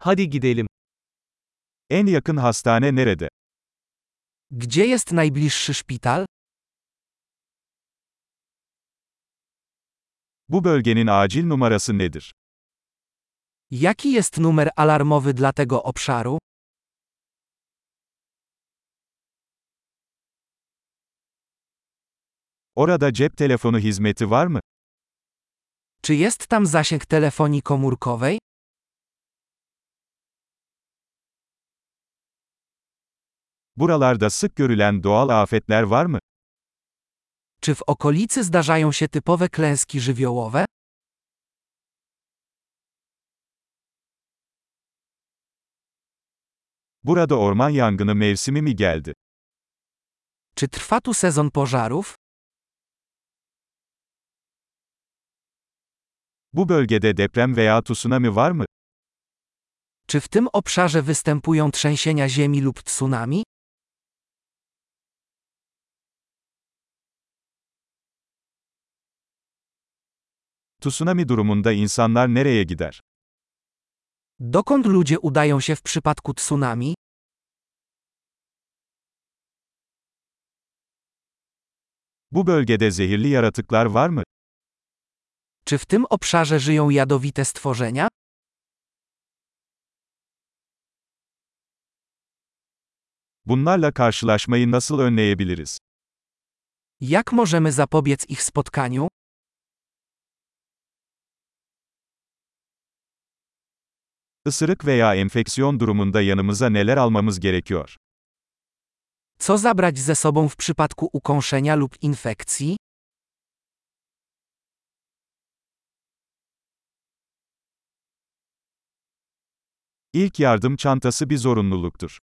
Hadi gidelim. En yakın hastane nerede? Gdzie jest najbliższy szpital? Bu bölgenin acil numarası nedir? Jaki jest numer alarmowy dla tego obszaru? Orada cep telefonu hizmeti var mı? Czy jest tam zasięg telefonii komórkowej? Buralarda sık görülen doğal afetler var mı? Czy w okolicy zdarzają się typowe klęski żywiołowe? Burada orman yangını mevsimi mi geldi? Czy trwa tu sezon pożarów? Bu bölgede deprem veya tsunami var mı? Czy w tym obszarze występują trzęsienia ziemi lub tsunami? Tsunami durumunda insanlar nereye gider? Dokąd ludzie udają się w przypadku tsunami? Bu bölgede zehirli yaratıklar var mı? Czy w tym obszarze żyją jadowite stworzenia? Bunlarla karşılaşmayı nasıl önleyebiliriz? Jak możemy zapobiec ich spotkaniu? Isırık veya enfeksiyon durumunda yanımıza neler almamız gerekiyor? Co zabrać ze sobą w przypadku ukąszenia lub infekcji? İlk yardım çantası bir zorunluluktur.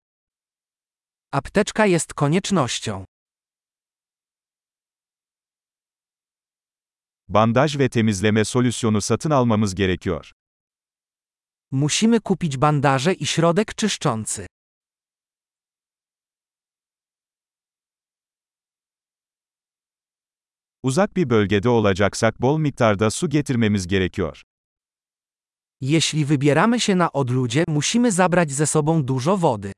Apteczka jest koniecznością. Bandaj ve temizleme solüsyonu satın almamız gerekiyor. Musimy kupić bandaże i środek czyszczący. Uzak bir bölgede olacaksak bol miktarda su getirmemiz gerekiyor. Jeśli wybieramy się na odludzie, musimy zabrać ze sobą dużo wody.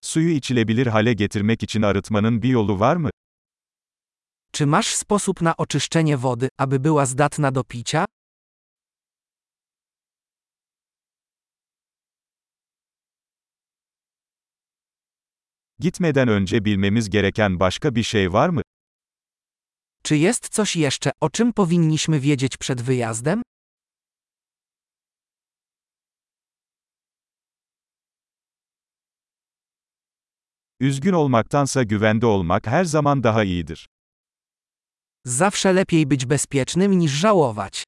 Suyu içilebilir hale getirmek için arıtmanın bir yolu var mı? Czy masz sposób na oczyszczenie wody, aby była zdatna do picia? Gitmeden önce bilmemiz gereken başka bir şey var mı? Czy jest coś jeszcze, o czym powinniśmy wiedzieć przed wyjazdem? Üzgün olmaktansa güvende olmak her zaman daha iyidir. Zawsze lepiej być bezpiecznym niż żałować.